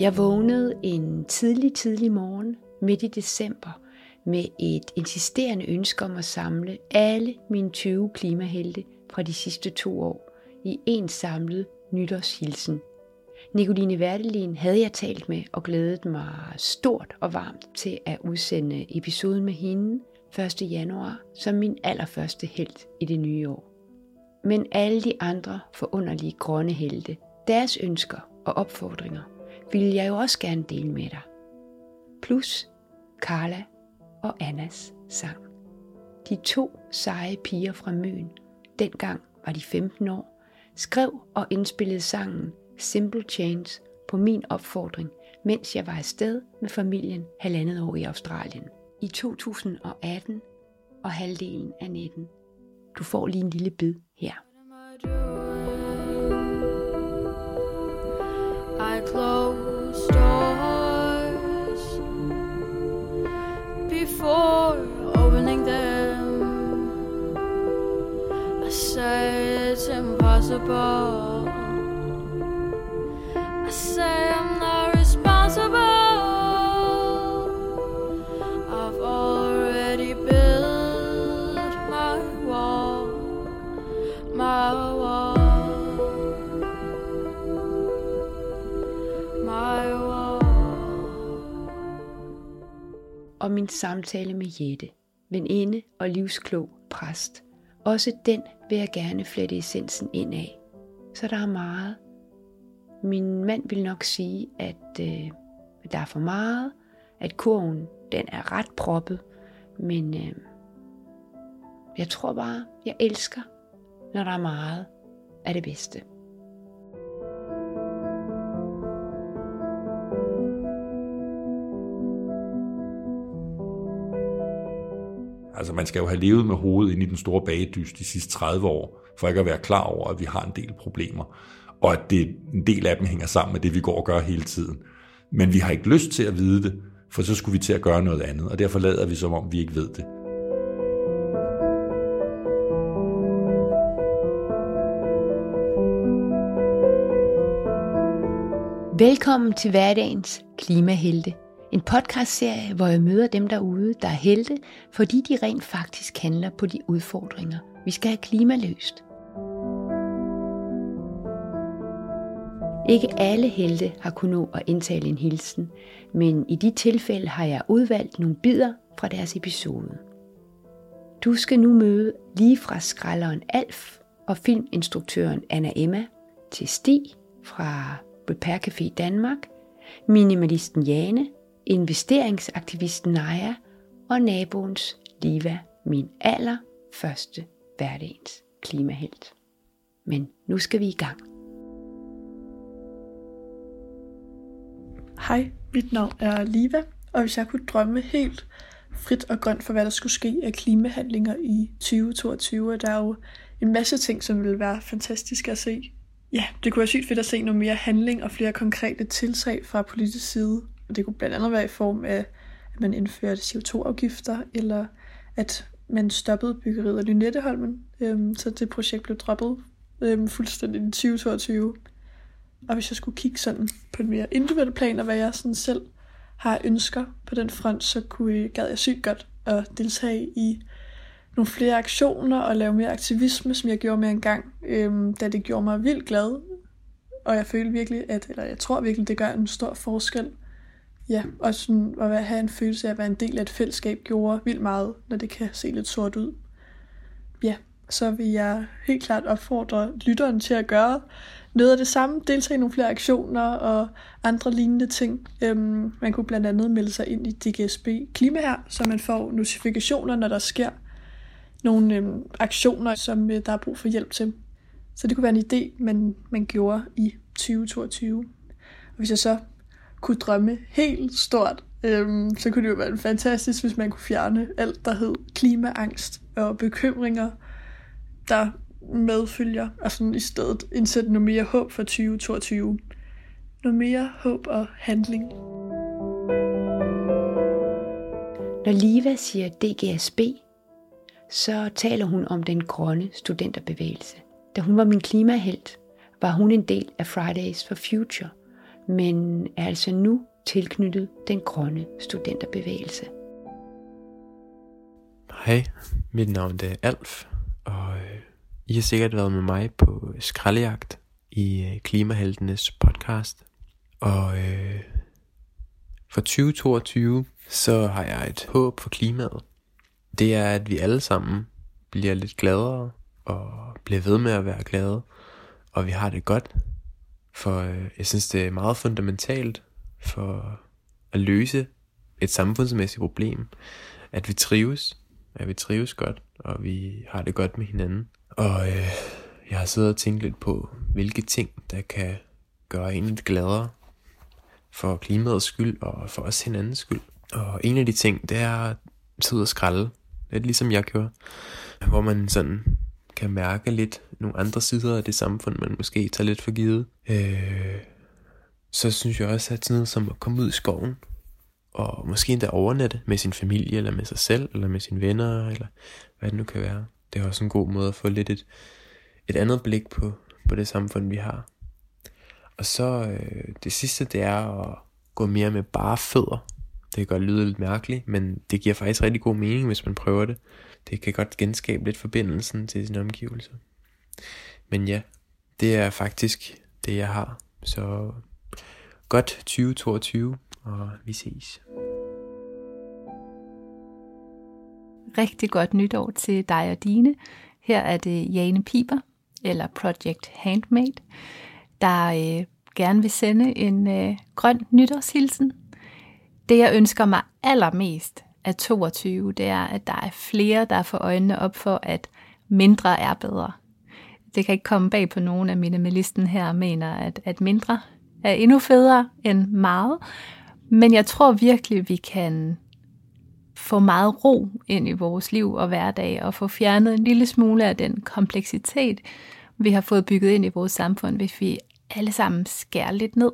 Jeg vågnede en tidlig, tidlig morgen midt i december med et insisterende ønske om at samle alle mine 20 klimahelte fra de sidste to år i en samlet nytårshilsen. Nicoline Verdelin havde jeg talt med og glædet mig stort og varmt til at udsende episoden med hende 1. januar som min allerførste held i det nye år. Men alle de andre forunderlige grønne helte, deres ønsker og opfordringer, ville jeg jo også gerne dele med dig. Plus Carla og Annas sang. De to seje piger fra Møn, dengang var de 15 år, skrev og indspillede sangen Simple Change på min opfordring, mens jeg var afsted med familien halvandet år i Australien. I 2018 og halvdelen af 19. Du får lige en lille bid her. I close doors before opening them. I say it's impossible. Og min samtale med Jette, veninde og livsklog præst. Også den vil jeg gerne flette essensen ind af. Så der er meget. Min mand vil nok sige, at øh, der er for meget, at kurven den er ret proppet, men øh, jeg tror bare, jeg elsker, når der er meget af det bedste. Altså man skal jo have levet med hovedet ind i den store bagedyst de sidste 30 år, for ikke at være klar over, at vi har en del problemer, og at det, en del af dem hænger sammen med det, vi går og gør hele tiden. Men vi har ikke lyst til at vide det, for så skulle vi til at gøre noget andet, og derfor lader vi som om, vi ikke ved det. Velkommen til hverdagens klimahelte. En podcastserie, hvor jeg møder dem derude, der er helte, fordi de rent faktisk handler på de udfordringer, vi skal have klimaløst. Ikke alle helte har kunnet nå at indtale en hilsen, men i de tilfælde har jeg udvalgt nogle bidder fra deres episode. Du skal nu møde lige fra skralderen Alf og filminstruktøren Anna Emma til Stig fra Repair Café Danmark, minimalisten Jane investeringsaktivisten Naja og naboens Liva, min aller første hverdagens klimahelt. Men nu skal vi i gang. Hej, mit navn er Liva, og hvis jeg kunne drømme helt frit og grønt for, hvad der skulle ske af klimahandlinger i 2022, der er jo en masse ting, som ville være fantastiske at se. Ja, det kunne være sygt fedt at se noget mere handling og flere konkrete tiltag fra politisk side og det kunne blandt andet være i form af, at man indførte CO2-afgifter, eller at man stoppede byggeriet af Lynetteholmen, øhm, så det projekt blev droppet øhm, fuldstændig i 2022. Og hvis jeg skulle kigge sådan på en mere individuel plan, og hvad jeg sådan selv har ønsker på den front, så kunne, gad jeg sygt godt at deltage i nogle flere aktioner og lave mere aktivisme, som jeg gjorde mere engang, øhm, da det gjorde mig vildt glad. Og jeg følte virkelig, at, eller jeg tror virkelig, det gør en stor forskel Ja, og sådan at have en følelse af at være en del af et fællesskab gjorde vildt meget, når det kan se lidt sort ud. Ja, så vil jeg helt klart opfordre lytteren til at gøre noget af det samme, deltage i nogle flere aktioner og andre lignende ting. Øhm, man kunne blandt andet melde sig ind i DGSB Klima her, så man får notifikationer, når der sker nogle øhm, aktioner, som øh, der er brug for hjælp til. Så det kunne være en idé, man, man gjorde i 2022. Og hvis jeg så kunne drømme helt stort, øhm, så kunne det jo være fantastisk, hvis man kunne fjerne alt, der hed klimaangst og bekymringer, der medfølger, og sådan i stedet indsætte noget mere håb for 2022. Noget mere håb og handling. Når Liva siger DGSB, så taler hun om den grønne studenterbevægelse. Da hun var min klimahelt, var hun en del af Fridays for Future, men er altså nu tilknyttet den grønne studenterbevægelse. Hej, mit navn er Alf, og øh, I har sikkert været med mig på skraldejagt i øh, Klimaheltenes podcast. Og øh, for 2022, så har jeg et håb for klimaet. Det er, at vi alle sammen bliver lidt gladere og bliver ved med at være glade, og vi har det godt. For øh, jeg synes, det er meget fundamentalt for at løse et samfundsmæssigt problem, at vi trives, at vi trives godt, og vi har det godt med hinanden. Og øh, jeg har siddet og tænkt lidt på, hvilke ting, der kan gøre en lidt gladere for klimaets skyld og for os hinandens skyld. Og en af de ting, det er at sidde og skralde. Lidt ligesom jeg gjorde. Hvor man sådan kan mærke lidt nogle andre sider af det samfund, man måske tager lidt for givet. Øh, så synes jeg også, at sådan noget som at komme ud i skoven, og måske endda overnatte med sin familie, eller med sig selv, eller med sine venner, eller hvad det nu kan være. Det er også en god måde at få lidt et, et andet blik på, på det samfund, vi har. Og så øh, det sidste, det er at gå mere med bare fødder. Det kan godt lyde lidt mærkeligt, men det giver faktisk rigtig god mening, hvis man prøver det. Det kan godt genskabe lidt forbindelsen til sin omgivelse. Men ja, det er faktisk det, jeg har. Så godt 2022, og vi ses. Rigtig godt nytår til dig og dine. Her er det Jane Piper, eller Project Handmade, der øh, gerne vil sende en øh, grøn nytårshilsen. Det jeg ønsker mig allermest af 22, det er, at der er flere, der får øjnene op for, at mindre er bedre. Det kan ikke komme bag på nogen af minimalisten her, mener, at, at mindre er endnu federe end meget. Men jeg tror virkelig, vi kan få meget ro ind i vores liv og hverdag, og få fjernet en lille smule af den kompleksitet, vi har fået bygget ind i vores samfund, hvis vi alle sammen skærer lidt ned,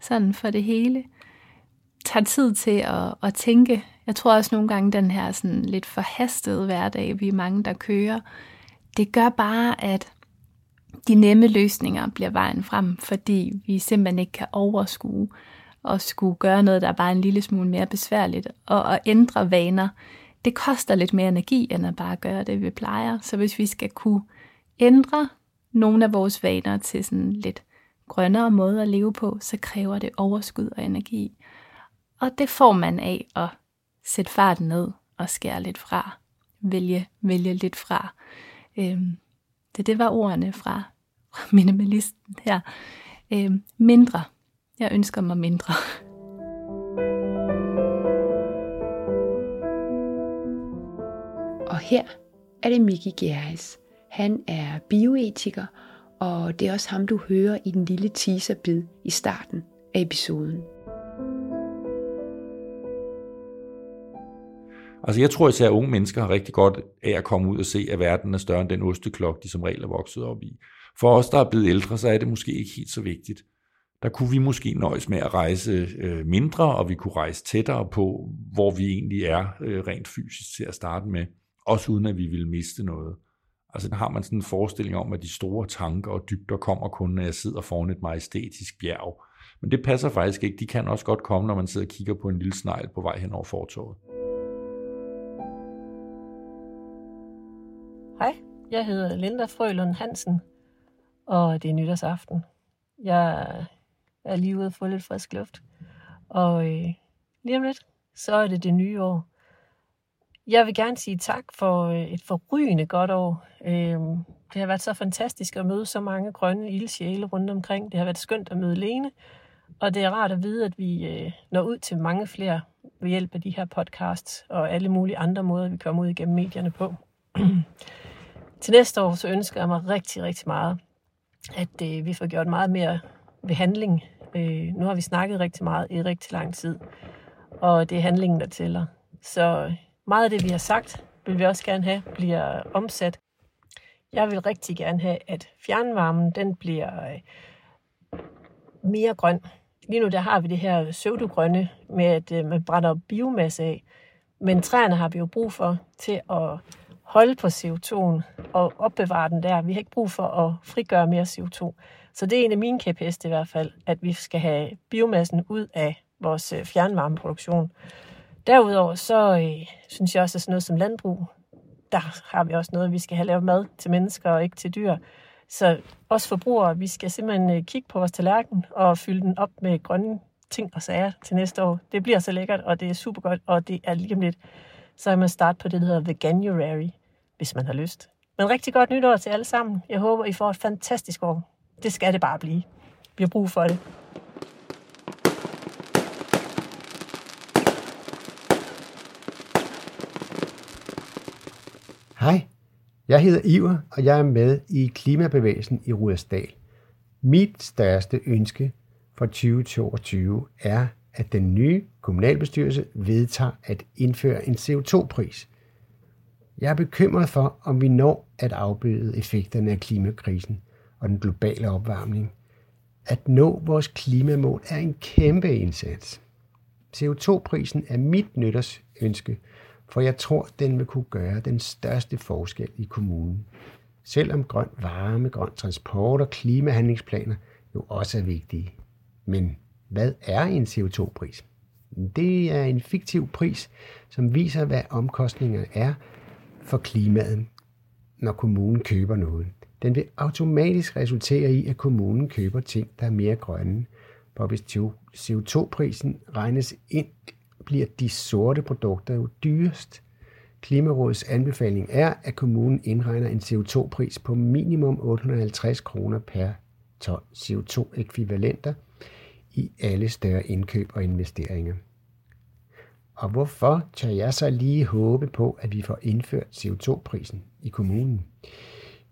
sådan for det hele. Tager tid til at, at tænke. Jeg tror også nogle gange, den her sådan lidt forhastede hverdag, vi er mange, der kører, det gør bare, at de nemme løsninger bliver vejen frem, fordi vi simpelthen ikke kan overskue og skulle gøre noget, der er bare en lille smule mere besværligt. Og at ændre vaner, det koster lidt mere energi, end at bare gøre det, vi plejer. Så hvis vi skal kunne ændre nogle af vores vaner til sådan lidt grønnere måde at leve på, så kræver det overskud og energi. Og det får man af at sætte farten ned og skære lidt fra. Vælge, vælge lidt fra. Øhm, det, det var ordene fra minimalisten her. Øhm, mindre. Jeg ønsker mig mindre. Og her er det Miki Gjerris. Han er bioetiker, og det er også ham, du hører i den lille teaserbid i starten af episoden. Altså jeg tror især, at unge mennesker har rigtig godt af at komme ud og se, at verden er større end den osteklok, de som regel er vokset op i. For os, der er blevet ældre, så er det måske ikke helt så vigtigt. Der kunne vi måske nøjes med at rejse øh, mindre, og vi kunne rejse tættere på, hvor vi egentlig er øh, rent fysisk til at starte med. Også uden at vi ville miste noget. Altså har man sådan en forestilling om, at de store tanker og dybder kommer kun, når jeg sidder foran et majestætisk bjerg. Men det passer faktisk ikke. De kan også godt komme, når man sidder og kigger på en lille snegl på vej hen over fortoget. Jeg hedder Linda Frølund Hansen, og det er nytårsaften. Jeg er lige ude at få lidt frisk luft, og øh, lige om lidt, så er det det nye år. Jeg vil gerne sige tak for øh, et forrygende godt år. Øh, det har været så fantastisk at møde så mange grønne ildsjæle rundt omkring. Det har været skønt at møde Lene, og det er rart at vide, at vi øh, når ud til mange flere ved hjælp af de her podcasts og alle mulige andre måder, vi kommer ud igennem medierne på til næste år så ønsker jeg mig rigtig, rigtig meget, at øh, vi får gjort meget mere ved handling. Øh, nu har vi snakket rigtig meget i rigtig lang tid, og det er handlingen, der tæller. Så øh, meget af det, vi har sagt, vil vi også gerne have, bliver omsat. Jeg vil rigtig gerne have, at fjernvarmen den bliver øh, mere grøn. Lige nu der har vi det her pseudogrønne med, at øh, man brænder biomasse af. Men træerne har vi jo brug for til at holde på CO2'en og opbevare den der. Vi har ikke brug for at frigøre mere CO2. Så det er en af mine KPS i hvert fald, at vi skal have biomassen ud af vores øh, fjernvarmeproduktion. Derudover så øh, synes jeg også, at sådan noget som landbrug, der har vi også noget, vi skal have lavet mad til mennesker og ikke til dyr. Så os forbrugere, vi skal simpelthen øh, kigge på vores tallerken og fylde den op med grønne ting og sager til næste år. Det bliver så lækkert, og det er super godt, og det er lige om lidt. Så er man starte på det, der hedder Veganuary, hvis man har lyst. Men rigtig godt nytår til alle sammen. Jeg håber, I får et fantastisk år. Det skal det bare blive. Vi har brug for det. Hej, jeg hedder Iver, og jeg er med i Klimabevægelsen i Rudersdal. Mit største ønske for 2022 er, at den nye kommunalbestyrelse vedtager at indføre en CO2-pris. Jeg er bekymret for, om vi når at afbøde effekterne af klimakrisen og den globale opvarmning. At nå vores klimamål er en kæmpe indsats. CO2-prisen er mit nytårsønske, for jeg tror, den vil kunne gøre den største forskel i kommunen. Selvom grøn varme, grøn transport og klimahandlingsplaner jo også er vigtige. Men hvad er en CO2-pris? Det er en fiktiv pris, som viser, hvad omkostningerne er for klimaet, når kommunen køber noget. Den vil automatisk resultere i, at kommunen køber ting, der er mere grønne. For hvis CO2-prisen regnes ind, bliver de sorte produkter jo dyrest. Klimarådets anbefaling er, at kommunen indregner en CO2-pris på minimum 850 kroner per ton CO2-ekvivalenter i alle større indkøb og investeringer. Og hvorfor tør jeg så lige håbe på, at vi får indført CO2-prisen i kommunen?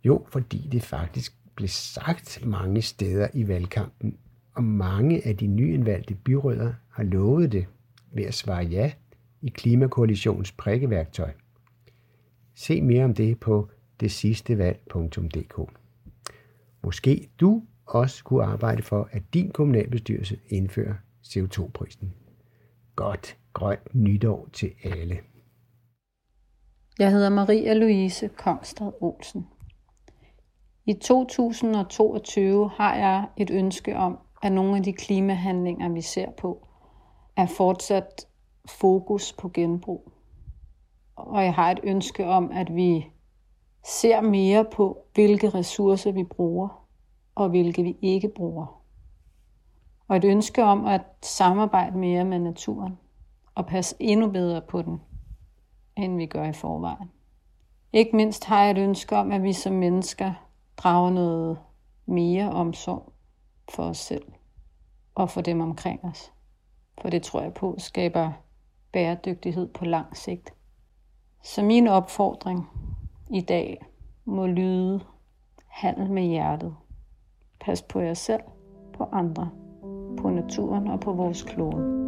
Jo, fordi det faktisk blev sagt mange steder i valgkampen, og mange af de nyindvalgte byrødder har lovet det ved at svare ja i Klimakoalitions prikkeværktøj. Se mere om det på det Måske du også kunne arbejde for, at din kommunalbestyrelse indfører CO2-prisen. Godt grønt nytår til alle. Jeg hedder Maria Louise Kongstad Olsen. I 2022 har jeg et ønske om, at nogle af de klimahandlinger, vi ser på, er fortsat fokus på genbrug. Og jeg har et ønske om, at vi ser mere på, hvilke ressourcer vi bruger, og hvilke vi ikke bruger. Og et ønske om at samarbejde mere med naturen, og passe endnu bedre på den, end vi gør i forvejen. Ikke mindst har jeg et ønske om, at vi som mennesker drager noget mere omsorg for os selv og for dem omkring os. For det tror jeg på skaber bæredygtighed på lang sigt. Så min opfordring i dag må lyde handel med hjertet. Pas på jer selv, på andre, på naturen og på vores klode.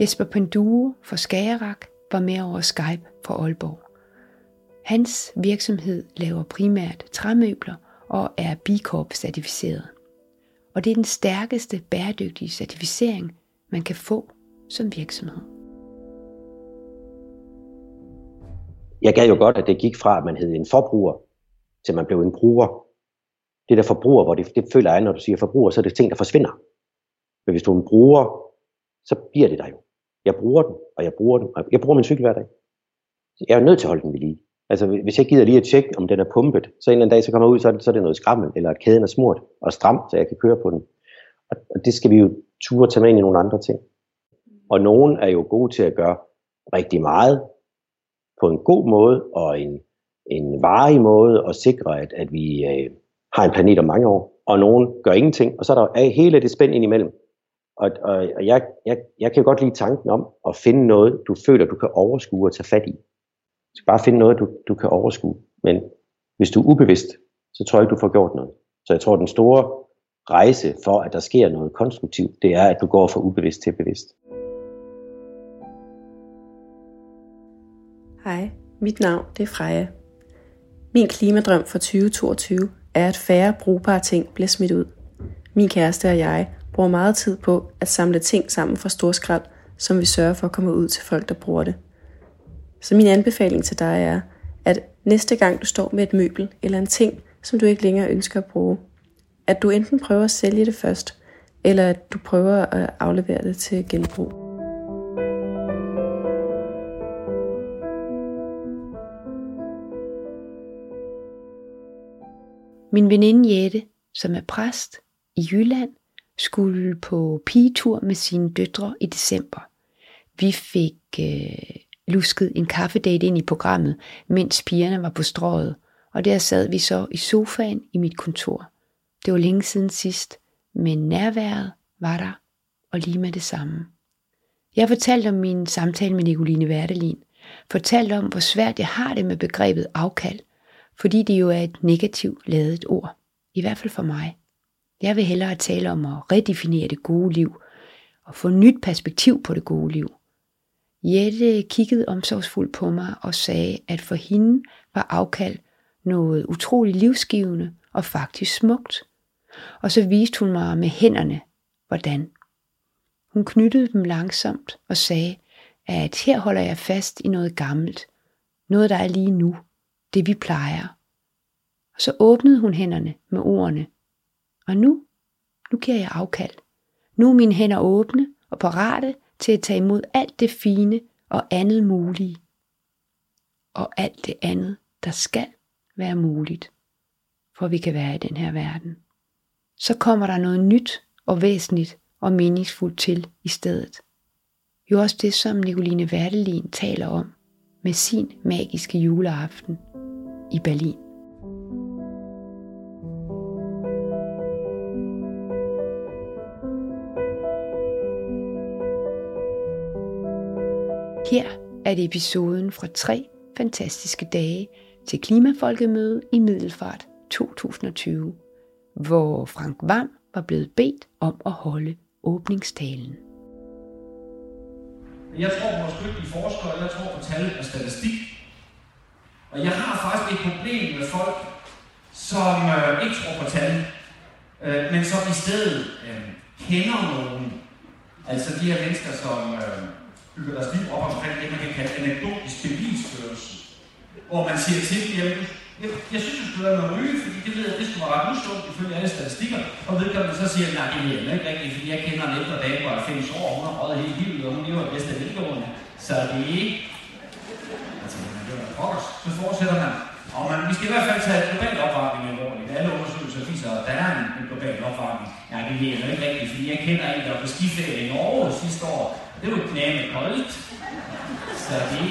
Jesper Pendue fra Skagerak var med over Skype fra Aalborg. Hans virksomhed laver primært træmøbler og er B Corp certificeret. Og det er den stærkeste bæredygtige certificering, man kan få som virksomhed. Jeg gad jo godt, at det gik fra, at man hed en forbruger, til man blev en bruger. Det der forbruger, hvor det, det føler jeg, når du siger forbruger, så er det ting, der forsvinder. Men hvis du er en bruger, så bliver det der jo. Jeg bruger den, og jeg bruger den, og jeg bruger min cykel hver dag. Jeg er nødt til at holde den ved lige. Altså, hvis jeg gider lige at tjekke, om den er pumpet, så en eller anden dag, så kommer jeg ud, så er det, så er det noget skrammel, eller at kæden er smurt og stram, så jeg kan køre på den. Og, og det skal vi jo ture tage med ind i nogle andre ting. Og nogen er jo gode til at gøre rigtig meget på en god måde, og en, en varig måde, og sikre, at, at vi øh, har en planet om mange år. Og nogen gør ingenting, og så er der hele det spænd ind imellem. Og, og, og jeg, jeg, jeg kan godt lide tanken om at finde noget, du føler, du kan overskue og tage fat i. Du skal bare finde noget, du, du kan overskue. Men hvis du er ubevidst, så tror jeg ikke, du får gjort noget. Så jeg tror, den store rejse for, at der sker noget konstruktivt, det er, at du går fra ubevidst til bevidst. Mit navn det er Freja. Min klimadrøm for 2022 er, at færre brugbare ting bliver smidt ud. Min kæreste og jeg bruger meget tid på at samle ting sammen fra storskrald, som vi sørger for at komme ud til folk, der bruger det. Så min anbefaling til dig er, at næste gang du står med et møbel eller en ting, som du ikke længere ønsker at bruge, at du enten prøver at sælge det først, eller at du prøver at aflevere det til genbrug. Min veninde Jette, som er præst i Jylland, skulle på pigetur med sine døtre i december. Vi fik øh, lusket en kaffedate ind i programmet, mens pigerne var på strået, og der sad vi så i sofaen i mit kontor. Det var længe siden sidst, men nærværet var der, og lige med det samme. Jeg fortalte om min samtale med Nicoline Werdelin, fortalte om, hvor svært jeg har det med begrebet afkald, fordi det jo er et negativt ladet ord, i hvert fald for mig. Jeg vil hellere tale om at redefinere det gode liv, og få nyt perspektiv på det gode liv. Jette kiggede omsorgsfuldt på mig og sagde, at for hende var afkald noget utroligt livsgivende og faktisk smukt. Og så viste hun mig med hænderne, hvordan. Hun knyttede dem langsomt og sagde, at her holder jeg fast i noget gammelt, noget der er lige nu, det vi plejer. Og så åbnede hun hænderne med ordene, og nu, nu giver jeg afkald. Nu er mine hænder åbne og parate til at tage imod alt det fine og andet mulige. Og alt det andet, der skal være muligt, for vi kan være i den her verden. Så kommer der noget nyt og væsentligt og meningsfuldt til i stedet. Jo også det, som Nicoline Verdelin taler om med sin magiske juleaften i Berlin. Her er det episoden fra tre fantastiske dage til Klimafolkemøde i Middelfart 2020, hvor Frank Vam var blevet bedt om at holde åbningstalen. Jeg tror på vores dygtige forskere, jeg tror på tal og statistik. Og jeg har faktisk et problem med folk, som øh, ikke tror på tal, øh, men som i stedet øh, kender nogen. Altså de her mennesker, som øh, bygger deres liv op omkring det, man kan kalde anekdotisk bevisførelse. Hvor man siger til dem, jeg, jeg, synes, du skulle være med at ryge, fordi det ved jeg, det skulle være ret usundt ifølge alle statistikker. Og vedkommende så siger, nej, det er jeg ikke rigtigt, fordi jeg kender en ældre dame, hvor er 90 år, hun har røget hele livet, og hun lever i bedste af velgående. Så det er ikke... Altså, man gør det pokkers. Så fortsætter man. Og man, vi skal i hvert fald tage global opvarmning alvorligt. Alle undersøgelser viser, at der er en, en global opvarmning. Ja, det er jeg ikke rigtigt, fordi jeg kender en, der var på skiferie i Norge sidste år, det var knæme koldt. Så det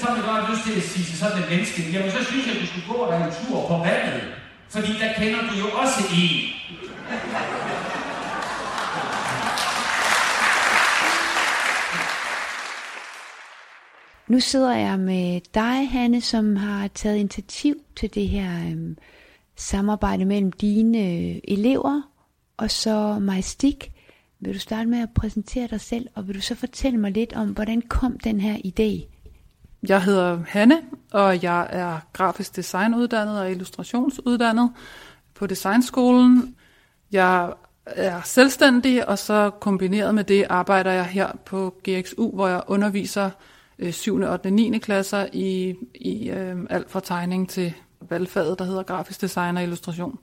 så har jeg godt lyst til at sige til sådan et menneske, jamen så synes jeg, at du skulle gå og en tur på vandet. Fordi der kender du jo også en. Nu sidder jeg med dig, Hanne, som har taget initiativ til det her øhm, samarbejde mellem dine øh, elever og så mig, vil du starte med at præsentere dig selv, og vil du så fortælle mig lidt om, hvordan kom den her idé? Jeg hedder Hanne, og jeg er grafisk designuddannet og illustrationsuddannet på Designskolen. Jeg er selvstændig, og så kombineret med det arbejder jeg her på GXU, hvor jeg underviser 7. 8. og 9. klasser i, i øh, alt fra tegning til valgfaget, der hedder grafisk design og illustration.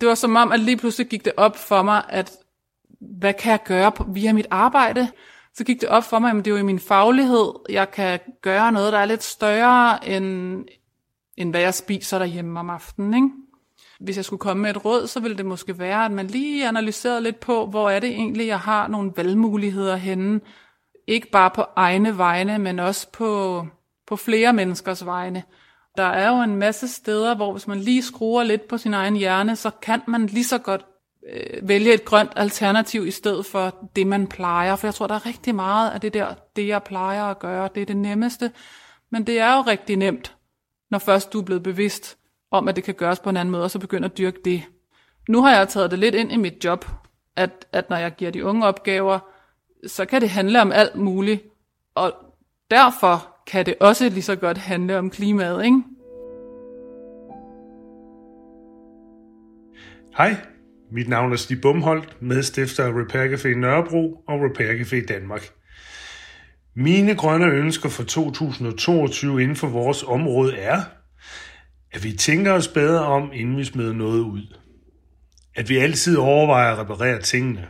Det var som om, at lige pludselig gik det op for mig, at hvad kan jeg gøre via mit arbejde? Så gik det op for mig, at det er jo i min faglighed, jeg kan gøre noget, der er lidt større, end, end hvad jeg spiser derhjemme om aftenen. Ikke? Hvis jeg skulle komme med et råd, så ville det måske være, at man lige analyserede lidt på, hvor er det egentlig, jeg har nogle valgmuligheder henne. Ikke bare på egne vegne, men også på, på flere menneskers vegne. Der er jo en masse steder, hvor hvis man lige skruer lidt på sin egen hjerne, så kan man lige så godt øh, vælge et grønt alternativ i stedet for det, man plejer. For jeg tror, der er rigtig meget af det der, det jeg plejer at gøre, det er det nemmeste. Men det er jo rigtig nemt, når først du er blevet bevidst om, at det kan gøres på en anden måde, og så begynder at dyrke det. Nu har jeg taget det lidt ind i mit job, at, at når jeg giver de unge opgaver, så kan det handle om alt muligt. Og derfor kan det også lige så godt handle om klimaet, ikke? Hej, Mit navn er Stig Bumholdt, medstifter af Repair Café Nørrebro og Repair Café Danmark. Mine grønne ønsker for 2022 inden for vores område er, at vi tænker os bedre om, inden vi smider noget ud. At vi altid overvejer at reparere tingene.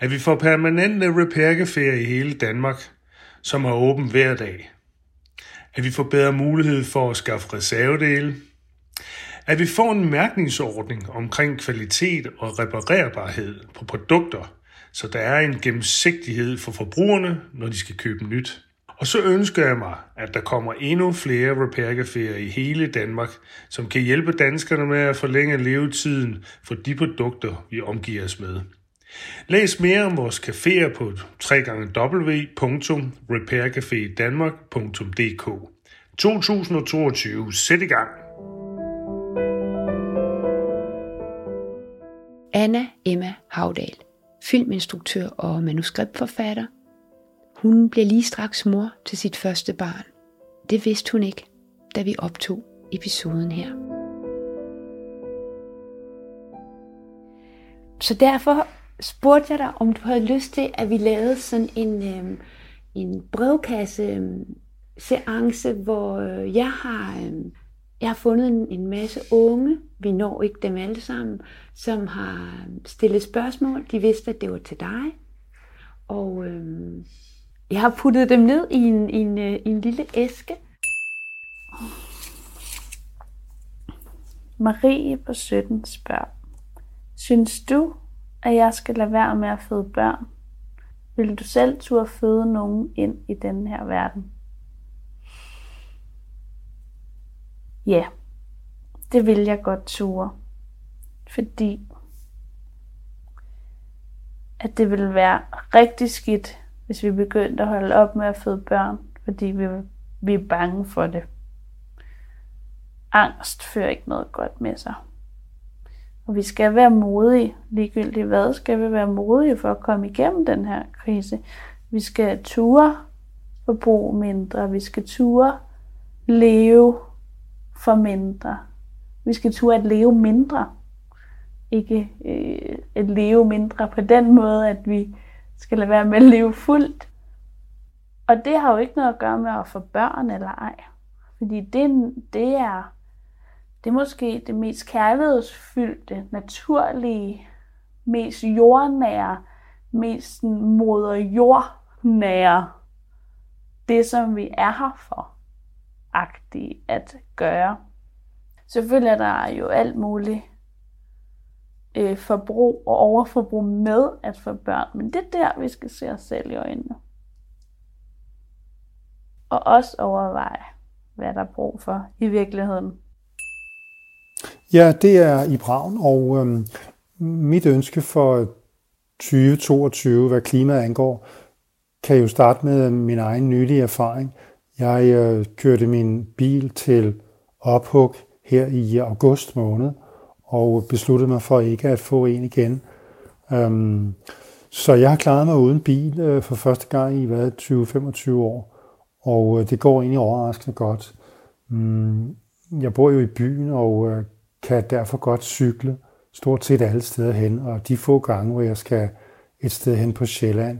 At vi får permanente repair i hele Danmark, som har åben hver dag. At vi får bedre mulighed for at skaffe reservedele. At vi får en mærkningsordning omkring kvalitet og reparerbarhed på produkter, så der er en gennemsigtighed for forbrugerne, når de skal købe nyt. Og så ønsker jeg mig, at der kommer endnu flere repaircaféer i hele Danmark, som kan hjælpe danskerne med at forlænge levetiden for de produkter, vi omgiver os med. Læs mere om vores caféer på www.repaircafedanmark.dk 2022. Sæt i gang! Anna Emma Havdal, filminstruktør og manuskriptforfatter. Hun bliver lige straks mor til sit første barn. Det vidste hun ikke, da vi optog episoden her. Så derfor spurgte jeg dig, om du havde lyst til, at vi lavede sådan en, øh, en brevkasse-seance, øh, hvor øh, jeg har øh, jeg har fundet en, en masse unge, vi når ikke dem alle sammen, som har øh, stillet spørgsmål. De vidste, at det var til dig. Og øh, jeg har puttet dem ned i en, en, øh, en lille æske. Marie på 17 spørger. Synes du, at jeg skal lade være med at føde børn? Vil du selv turde føde nogen ind i den her verden? Ja, det vil jeg godt ture. Fordi at det ville være rigtig skidt, hvis vi begyndte at holde op med at føde børn, fordi vi, vi er bange for det. Angst fører ikke noget godt med sig. Og vi skal være modige, ligegyldigt hvad, skal vi være modige for at komme igennem den her krise. Vi skal ture forbruge mindre, vi skal ture leve for mindre. Vi skal ture at leve mindre. Ikke øh, at leve mindre på den måde, at vi skal lade være med at leve fuldt. Og det har jo ikke noget at gøre med at få børn eller ej. Fordi det, det er det er måske det mest kærlighedsfyldte, naturlige, mest jordnære, mest moder jordnære, det som vi er her for agtige at gøre. Selvfølgelig er der jo alt muligt øh, forbrug og overforbrug med at få børn, men det er der, vi skal se os selv i øjnene. Og også overveje, hvad der er brug for i virkeligheden. Ja, det er i Braun, og øhm, mit ønske for 2022, hvad klimaet angår, kan jo starte med min egen nylige erfaring. Jeg øh, kørte min bil til ophug her i august måned, og besluttede mig for ikke at få en igen. Øhm, så jeg har klaret mig uden bil øh, for første gang i hvad, 20-25 år, og øh, det går egentlig overraskende godt. Mm, jeg bor jo i byen og øh, kan derfor godt cykle stort set alle steder hen, og de få gange, hvor jeg skal et sted hen på Sjælland,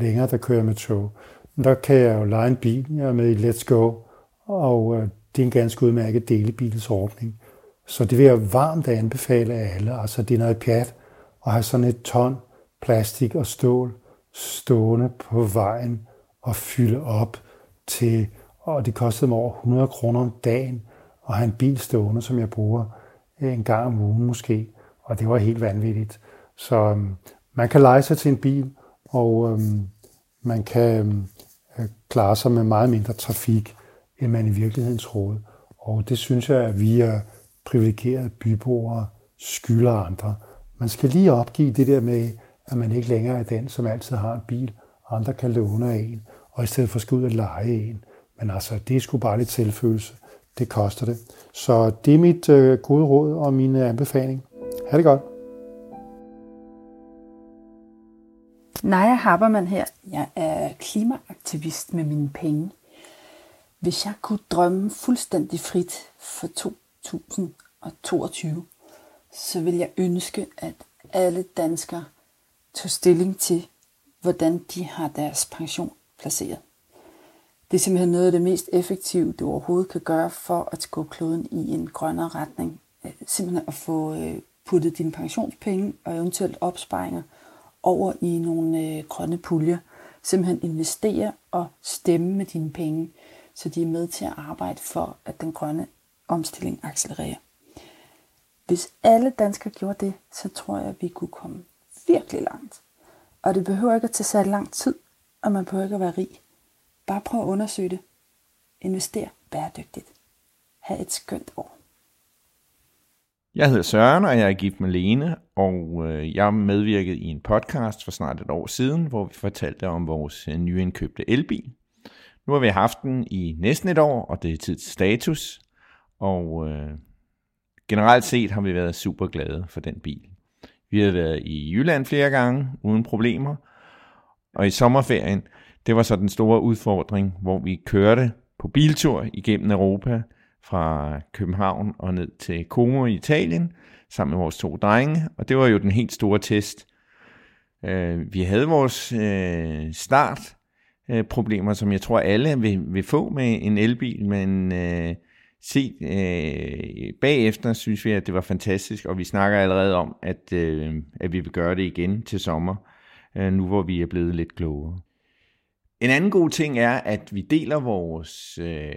længere, der kører jeg med tog der kan jeg jo lege en bil. Jeg er med i Let's Go, og øh, det er en ganske udmærket delebilsordning. Så det vil jeg varmt anbefale af alle. Altså det er noget pjat at have sådan et ton plastik og stål stående på vejen og fylde op til, og det kostede mig over 100 kroner om dagen og have en bil stående, som jeg bruger øh, en gang om ugen måske, og det var helt vanvittigt. Så øhm, man kan lege sig til en bil, og øhm, man kan øhm, Øh, klare sig med meget mindre trafik, end man i virkeligheden troede. Og det synes jeg, at vi er privilegerede byboere skylder andre. Man skal lige opgive det der med, at man ikke længere er den, som altid har en bil. Andre kan låne af en, og i stedet for skal ud og lege en. Men altså, det er sgu bare lidt tilfølelse. Det koster det. Så det er mit øh, gode råd og min øh, anbefaling. Ha' det godt. Naja Habermann her. Jeg er klimaaktivist med mine penge. Hvis jeg kunne drømme fuldstændig frit for 2022, så vil jeg ønske, at alle danskere tog stilling til, hvordan de har deres pension placeret. Det er simpelthen noget af det mest effektive, du overhovedet kan gøre for at gå kloden i en grønnere retning. Øh, simpelthen at få øh, puttet dine pensionspenge og eventuelt opsparinger over i nogle øh, grønne puljer. Simpelthen investere og stemme med dine penge, så de er med til at arbejde for, at den grønne omstilling accelererer. Hvis alle danskere gjorde det, så tror jeg, at vi kunne komme virkelig langt. Og det behøver ikke at tage særlig lang tid, og man behøver ikke at være rig. Bare prøv at undersøge det. Invester bæredygtigt. Ha' et skønt år. Jeg hedder Søren, og jeg er gift med Lene, og øh, jeg medvirkede i en podcast for snart et år siden, hvor vi fortalte om vores øh, nyindkøbte elbil. Nu har vi haft den i næsten et år, og det er tid til status, og øh, generelt set har vi været super glade for den bil. Vi har været i Jylland flere gange, uden problemer, og i sommerferien, det var så den store udfordring, hvor vi kørte på biltur igennem Europa, fra København og ned til Como i Italien, sammen med vores to drenge, og det var jo den helt store test. Øh, vi havde vores øh, start problemer, som jeg tror alle vil, vil få med en elbil, men øh, set øh, bagefter synes vi, at det var fantastisk, og vi snakker allerede om, at, øh, at vi vil gøre det igen til sommer, øh, nu hvor vi er blevet lidt klogere. En anden god ting er, at vi deler vores øh,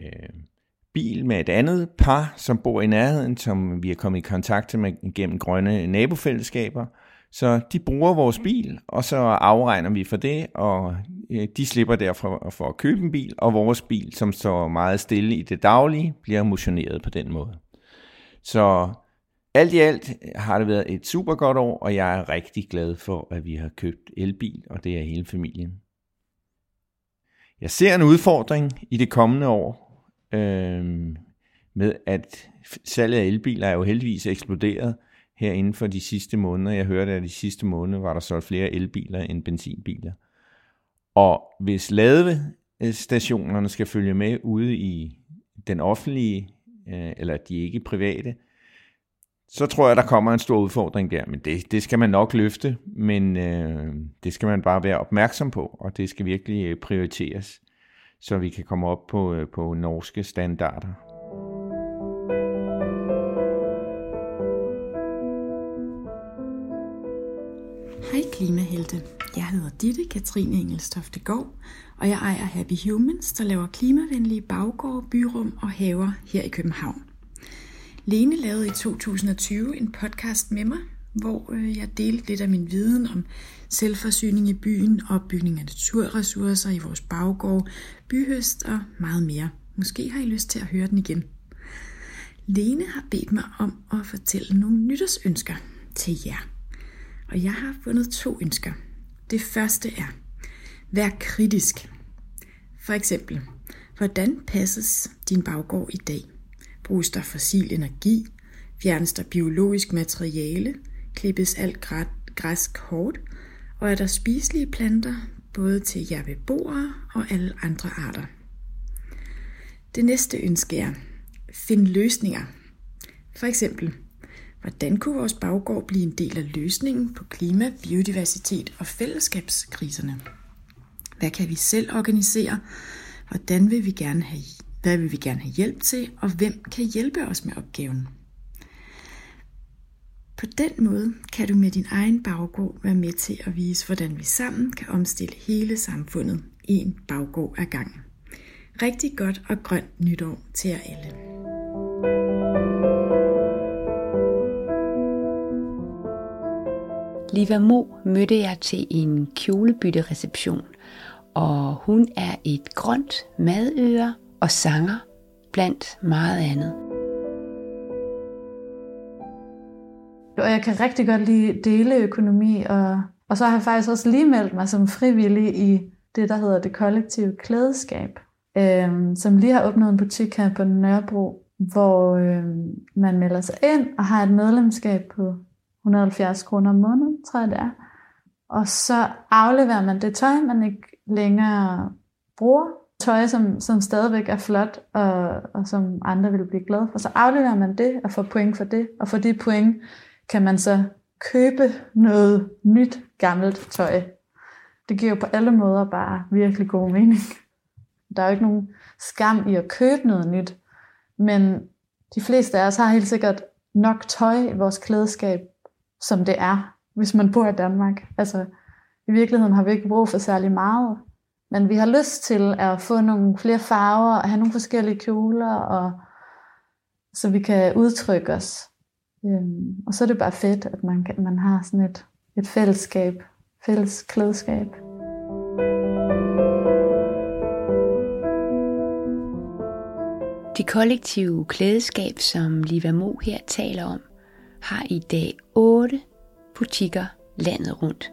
bil med et andet par, som bor i nærheden, som vi er kommet i kontakt med gennem grønne nabofællesskaber. Så de bruger vores bil, og så afregner vi for det, og øh, de slipper derfor for at købe en bil, og vores bil, som står meget stille i det daglige, bliver motioneret på den måde. Så alt i alt har det været et super godt år, og jeg er rigtig glad for, at vi har købt elbil, og det er hele familien. Jeg ser en udfordring i det kommende år, øh, med at salget af elbiler er jo heldigvis eksploderet her inden for de sidste måneder. Jeg hørte, at de sidste måneder var der solgt flere elbiler end benzinbiler. Og hvis ladestationerne skal følge med ude i den offentlige, øh, eller de ikke private, så tror jeg, der kommer en stor udfordring der. Men det, det skal man nok løfte, men øh, det skal man bare være opmærksom på, og det skal virkelig øh, prioriteres, så vi kan komme op på, øh, på norske standarder. Hej klimahelte. Jeg hedder Ditte Katrine Engelstoftegård, og jeg ejer Happy Humans, der laver klimavenlige baggårde, byrum og haver her i København. Lene lavede i 2020 en podcast med mig, hvor øh, jeg delte lidt af min viden om selvforsyning i byen, opbygning af naturressourcer i vores baggård, byhøst og meget mere. Måske har I lyst til at høre den igen. Lene har bedt mig om at fortælle nogle nytårsønsker til jer. Og jeg har fundet to ønsker. Det første er, vær kritisk. For eksempel, hvordan passes din baggård i dag? Bruges der fossil energi? Fjernes der biologisk materiale? Klippes alt græs kort? Og er der spiselige planter, både til jer beboere og alle andre arter? Det næste ønske er, find løsninger. For eksempel, Hvordan kunne vores baggård blive en del af løsningen på klima, biodiversitet og fællesskabskriserne? Hvad kan vi selv organisere? Hvordan vil vi gerne have, hvad vil vi gerne have hjælp til, og hvem kan hjælpe os med opgaven? På den måde kan du med din egen baggård være med til at vise, hvordan vi sammen kan omstille hele samfundet i en baggård ad gangen. Rigtig godt og grønt nytår til jer alle. Liva Mo mødte jeg til en kjolebyttereception, og hun er et grønt madøre og sanger blandt meget andet. Og jeg kan rigtig godt lide deleøkonomi, og, og så har jeg faktisk også lige meldt mig som frivillig i det, der hedder det kollektive klædeskab, øh, som lige har åbnet en butik her på Nørrebro, hvor øh, man melder sig ind og har et medlemskab på 170 kroner om måneden, tror jeg det er. Og så afleverer man det tøj, man ikke længere bruger. Tøj, som, som stadigvæk er flot, og, og som andre vil blive glade for. Så afleverer man det og får point for det. Og for de point kan man så købe noget nyt, gammelt tøj. Det giver jo på alle måder bare virkelig god mening. Der er jo ikke nogen skam i at købe noget nyt, men de fleste af os har helt sikkert nok tøj i vores klædeskab, som det er, hvis man bor i Danmark. Altså, i virkeligheden har vi ikke brug for særlig meget, men vi har lyst til at få nogle flere farver og have nogle forskellige kjoler, og, så vi kan udtrykke os. Øhm, og så er det bare fedt, at man, kan, man har sådan et, et fællesskab, fælles klædeskab. De kollektive klædeskab, som Liva Mo her taler om, har i dag otte butikker landet rundt.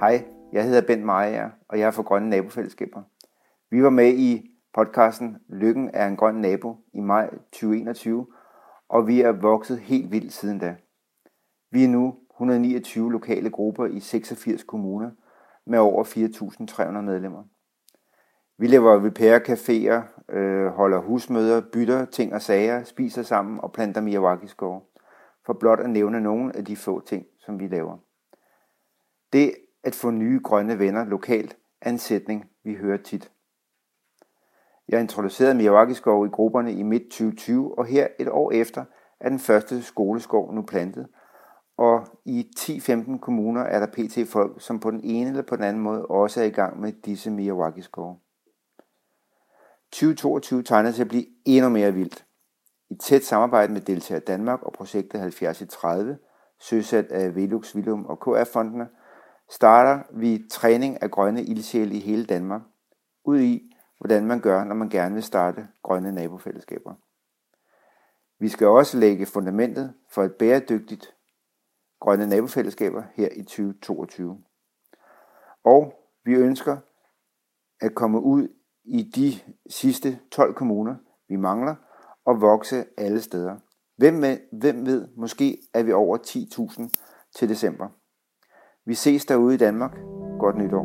Hej, jeg hedder Bent Maja, og jeg er fra Grønne Nabofællesskaber. Vi var med i podcasten Lykken er en grøn nabo i maj 2021, og vi er vokset helt vildt siden da. Vi er nu 129 lokale grupper i 86 kommuner med over 4.300 medlemmer. Vi laver repair caféer, øh, holder husmøder, bytter ting og sager, spiser sammen og planter Miyawaki-skove. For blot at nævne nogle af de få ting, som vi laver. Det at få nye grønne venner lokalt er en sætning, vi hører tit. Jeg introducerede Miyawaki-skov i grupperne i midt 2020, og her et år efter er den første skoleskov nu plantet. Og i 10-15 kommuner er der pt. folk, som på den ene eller på den anden måde også er i gang med disse Miyawaki-skove. 2022 tegner til at blive endnu mere vildt. I tæt samarbejde med Deltager Danmark og projektet 70 i 30, søsat af Velux, Vilum og KR-fondene, starter vi træning af grønne ildsjæle i hele Danmark, ud i, hvordan man gør, når man gerne vil starte grønne nabofællesskaber. Vi skal også lægge fundamentet for et bæredygtigt grønne nabofællesskaber her i 2022. Og vi ønsker at komme ud i de sidste 12 kommuner, vi mangler, og vokse alle steder. Hvem, hvem ved, måske er vi over 10.000 til december. Vi ses derude i Danmark. Godt nytår.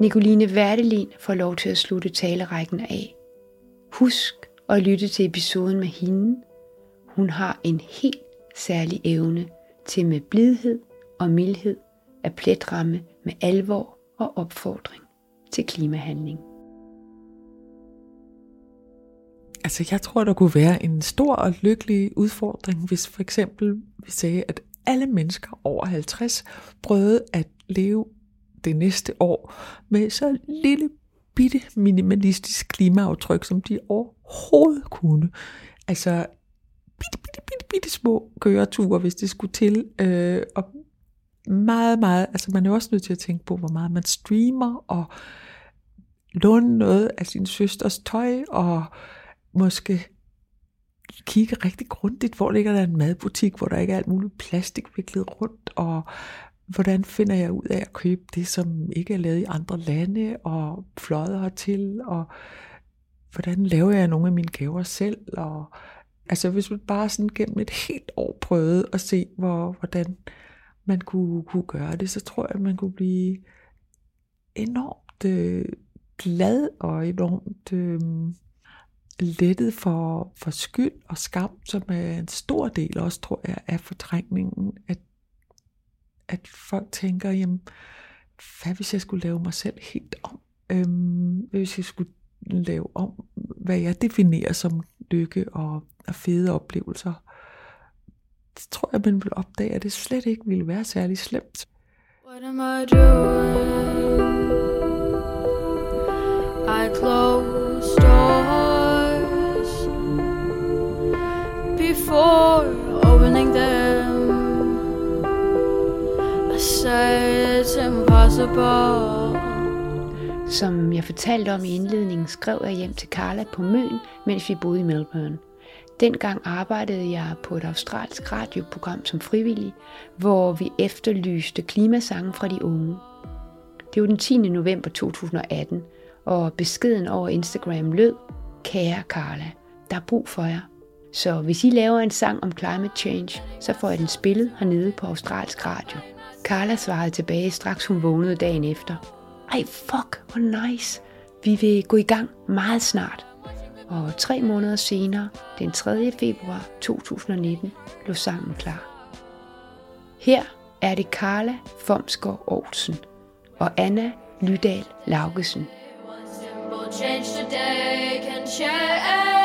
Nicoline Værdelin får lov til at slutte talerækken af. Husk at lytte til episoden med hende. Hun har en helt særlig evne til med blidhed og mildhed at pletramme med alvor og opfordring til klimahandling. Altså jeg tror, der kunne være en stor og lykkelig udfordring, hvis for eksempel vi sagde, at alle mennesker over 50 prøvede at leve det næste år med så lille bitte minimalistisk klimaaftryk, som de overhovedet kunne. Altså bitte, bitte, bitte, bitte små køreture, hvis det skulle til. Øh, og meget, meget, altså man er også nødt til at tænke på, hvor meget man streamer, og låne noget af sin søsters tøj, og måske kigge rigtig grundigt, hvor ligger der en madbutik, hvor der ikke er alt muligt plastik viklet rundt, og hvordan finder jeg ud af at købe det, som ikke er lavet i andre lande, og fløjet hertil, og hvordan laver jeg nogle af mine gaver selv, og altså hvis man bare sådan gennem et helt år prøvede at se, hvor, hvordan man kunne, kunne gøre det, så tror jeg, at man kunne blive enormt øh, glad og enormt øh, lettet for, for skyld og skam, som er en stor del også, tror jeg, af fortrængningen, at, at folk tænker, jamen, hvad hvis jeg skulle lave mig selv helt om? Øhm, hvis jeg skulle lave om, hvad jeg definerer som lykke og, og fede oplevelser, så tror jeg, man vil opdage, at det slet ikke ville være særlig slemt. What am I doing? I close for opening them. I say it's impossible. Som jeg fortalte om i indledningen, skrev jeg hjem til Carla på Møn, mens vi boede i Melbourne. Dengang arbejdede jeg på et australsk radioprogram som frivillig, hvor vi efterlyste klimasange fra de unge. Det var den 10. november 2018, og beskeden over Instagram lød, Kære Carla, der er brug for jer. Så hvis I laver en sang om climate change, så får jeg den spillet hernede på australsk radio. Carla svarede tilbage, straks hun vågnede dagen efter. Ej, fuck, hvor nice. Vi vil gå i gang meget snart. Og tre måneder senere, den 3. februar 2019, lå sangen klar. Her er det Carla Fomsgaard Olsen og Anna Lydal Laugesen. change today can share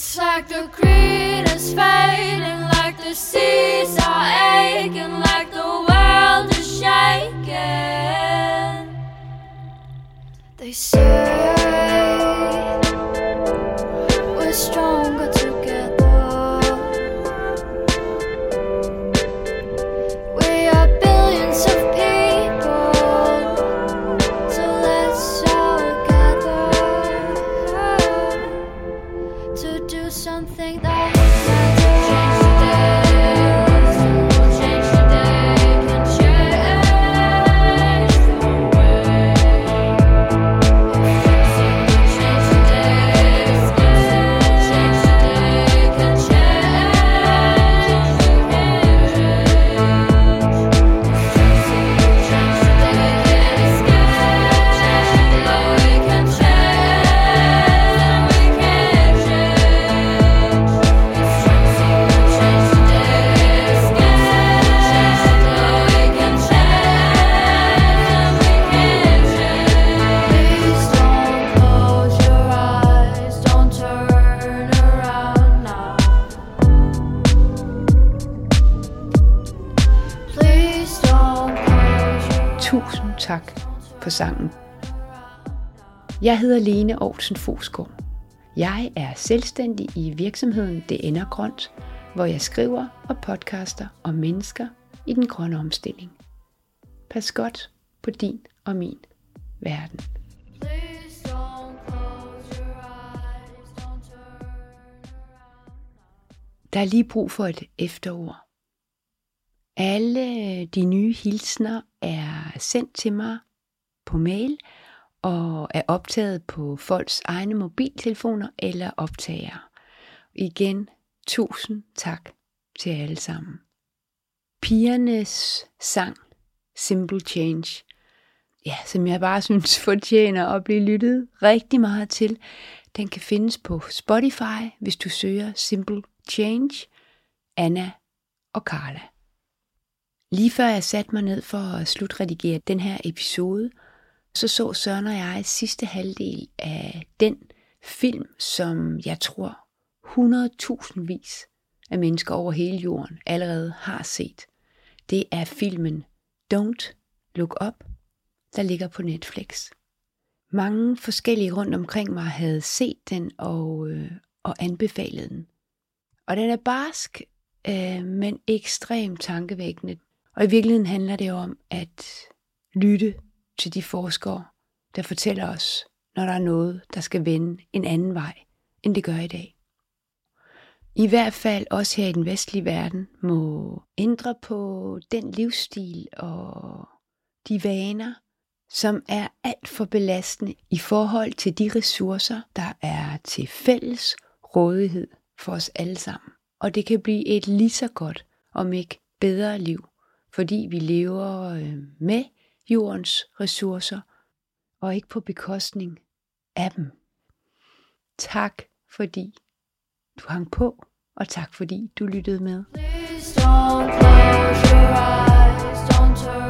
It's like the green is fading, like the seas are aching, like the world is shaking. They say Tusind tak for sangen. Jeg hedder Lene Aarhusen Fosgaard. Jeg er selvstændig i virksomheden Det Ender Grønt, hvor jeg skriver og podcaster om mennesker i den grønne omstilling. Pas godt på din og min verden. Der er lige brug for et efterord. Alle de nye hilsner er sendt til mig på mail og er optaget på folks egne mobiltelefoner eller optager. Igen, tusind tak til alle sammen. Pigernes sang Simple Change, ja, som jeg bare synes fortjener at blive lyttet rigtig meget til. Den kan findes på Spotify, hvis du søger Simple Change, Anna og Carla. Lige før jeg satte mig ned for at slutredigere den her episode, så så Søren og jeg sidste halvdel af den film, som jeg tror 100.000 vis af mennesker over hele jorden allerede har set. Det er filmen Don't Look Up, der ligger på Netflix. Mange forskellige rundt omkring mig havde set den og, øh, og anbefalet den. Og den er barsk, øh, men ekstremt tankevækkende. Og i virkeligheden handler det om at lytte til de forskere, der fortæller os, når der er noget, der skal vende en anden vej, end det gør i dag. I hvert fald også her i den vestlige verden må ændre på den livsstil og de vaner, som er alt for belastende i forhold til de ressourcer, der er til fælles rådighed for os alle sammen. Og det kan blive et lige så godt, om ikke bedre liv, fordi vi lever øh, med jordens ressourcer, og ikke på bekostning af dem. Tak fordi du hang på, og tak fordi du lyttede med. Please don't close your eyes.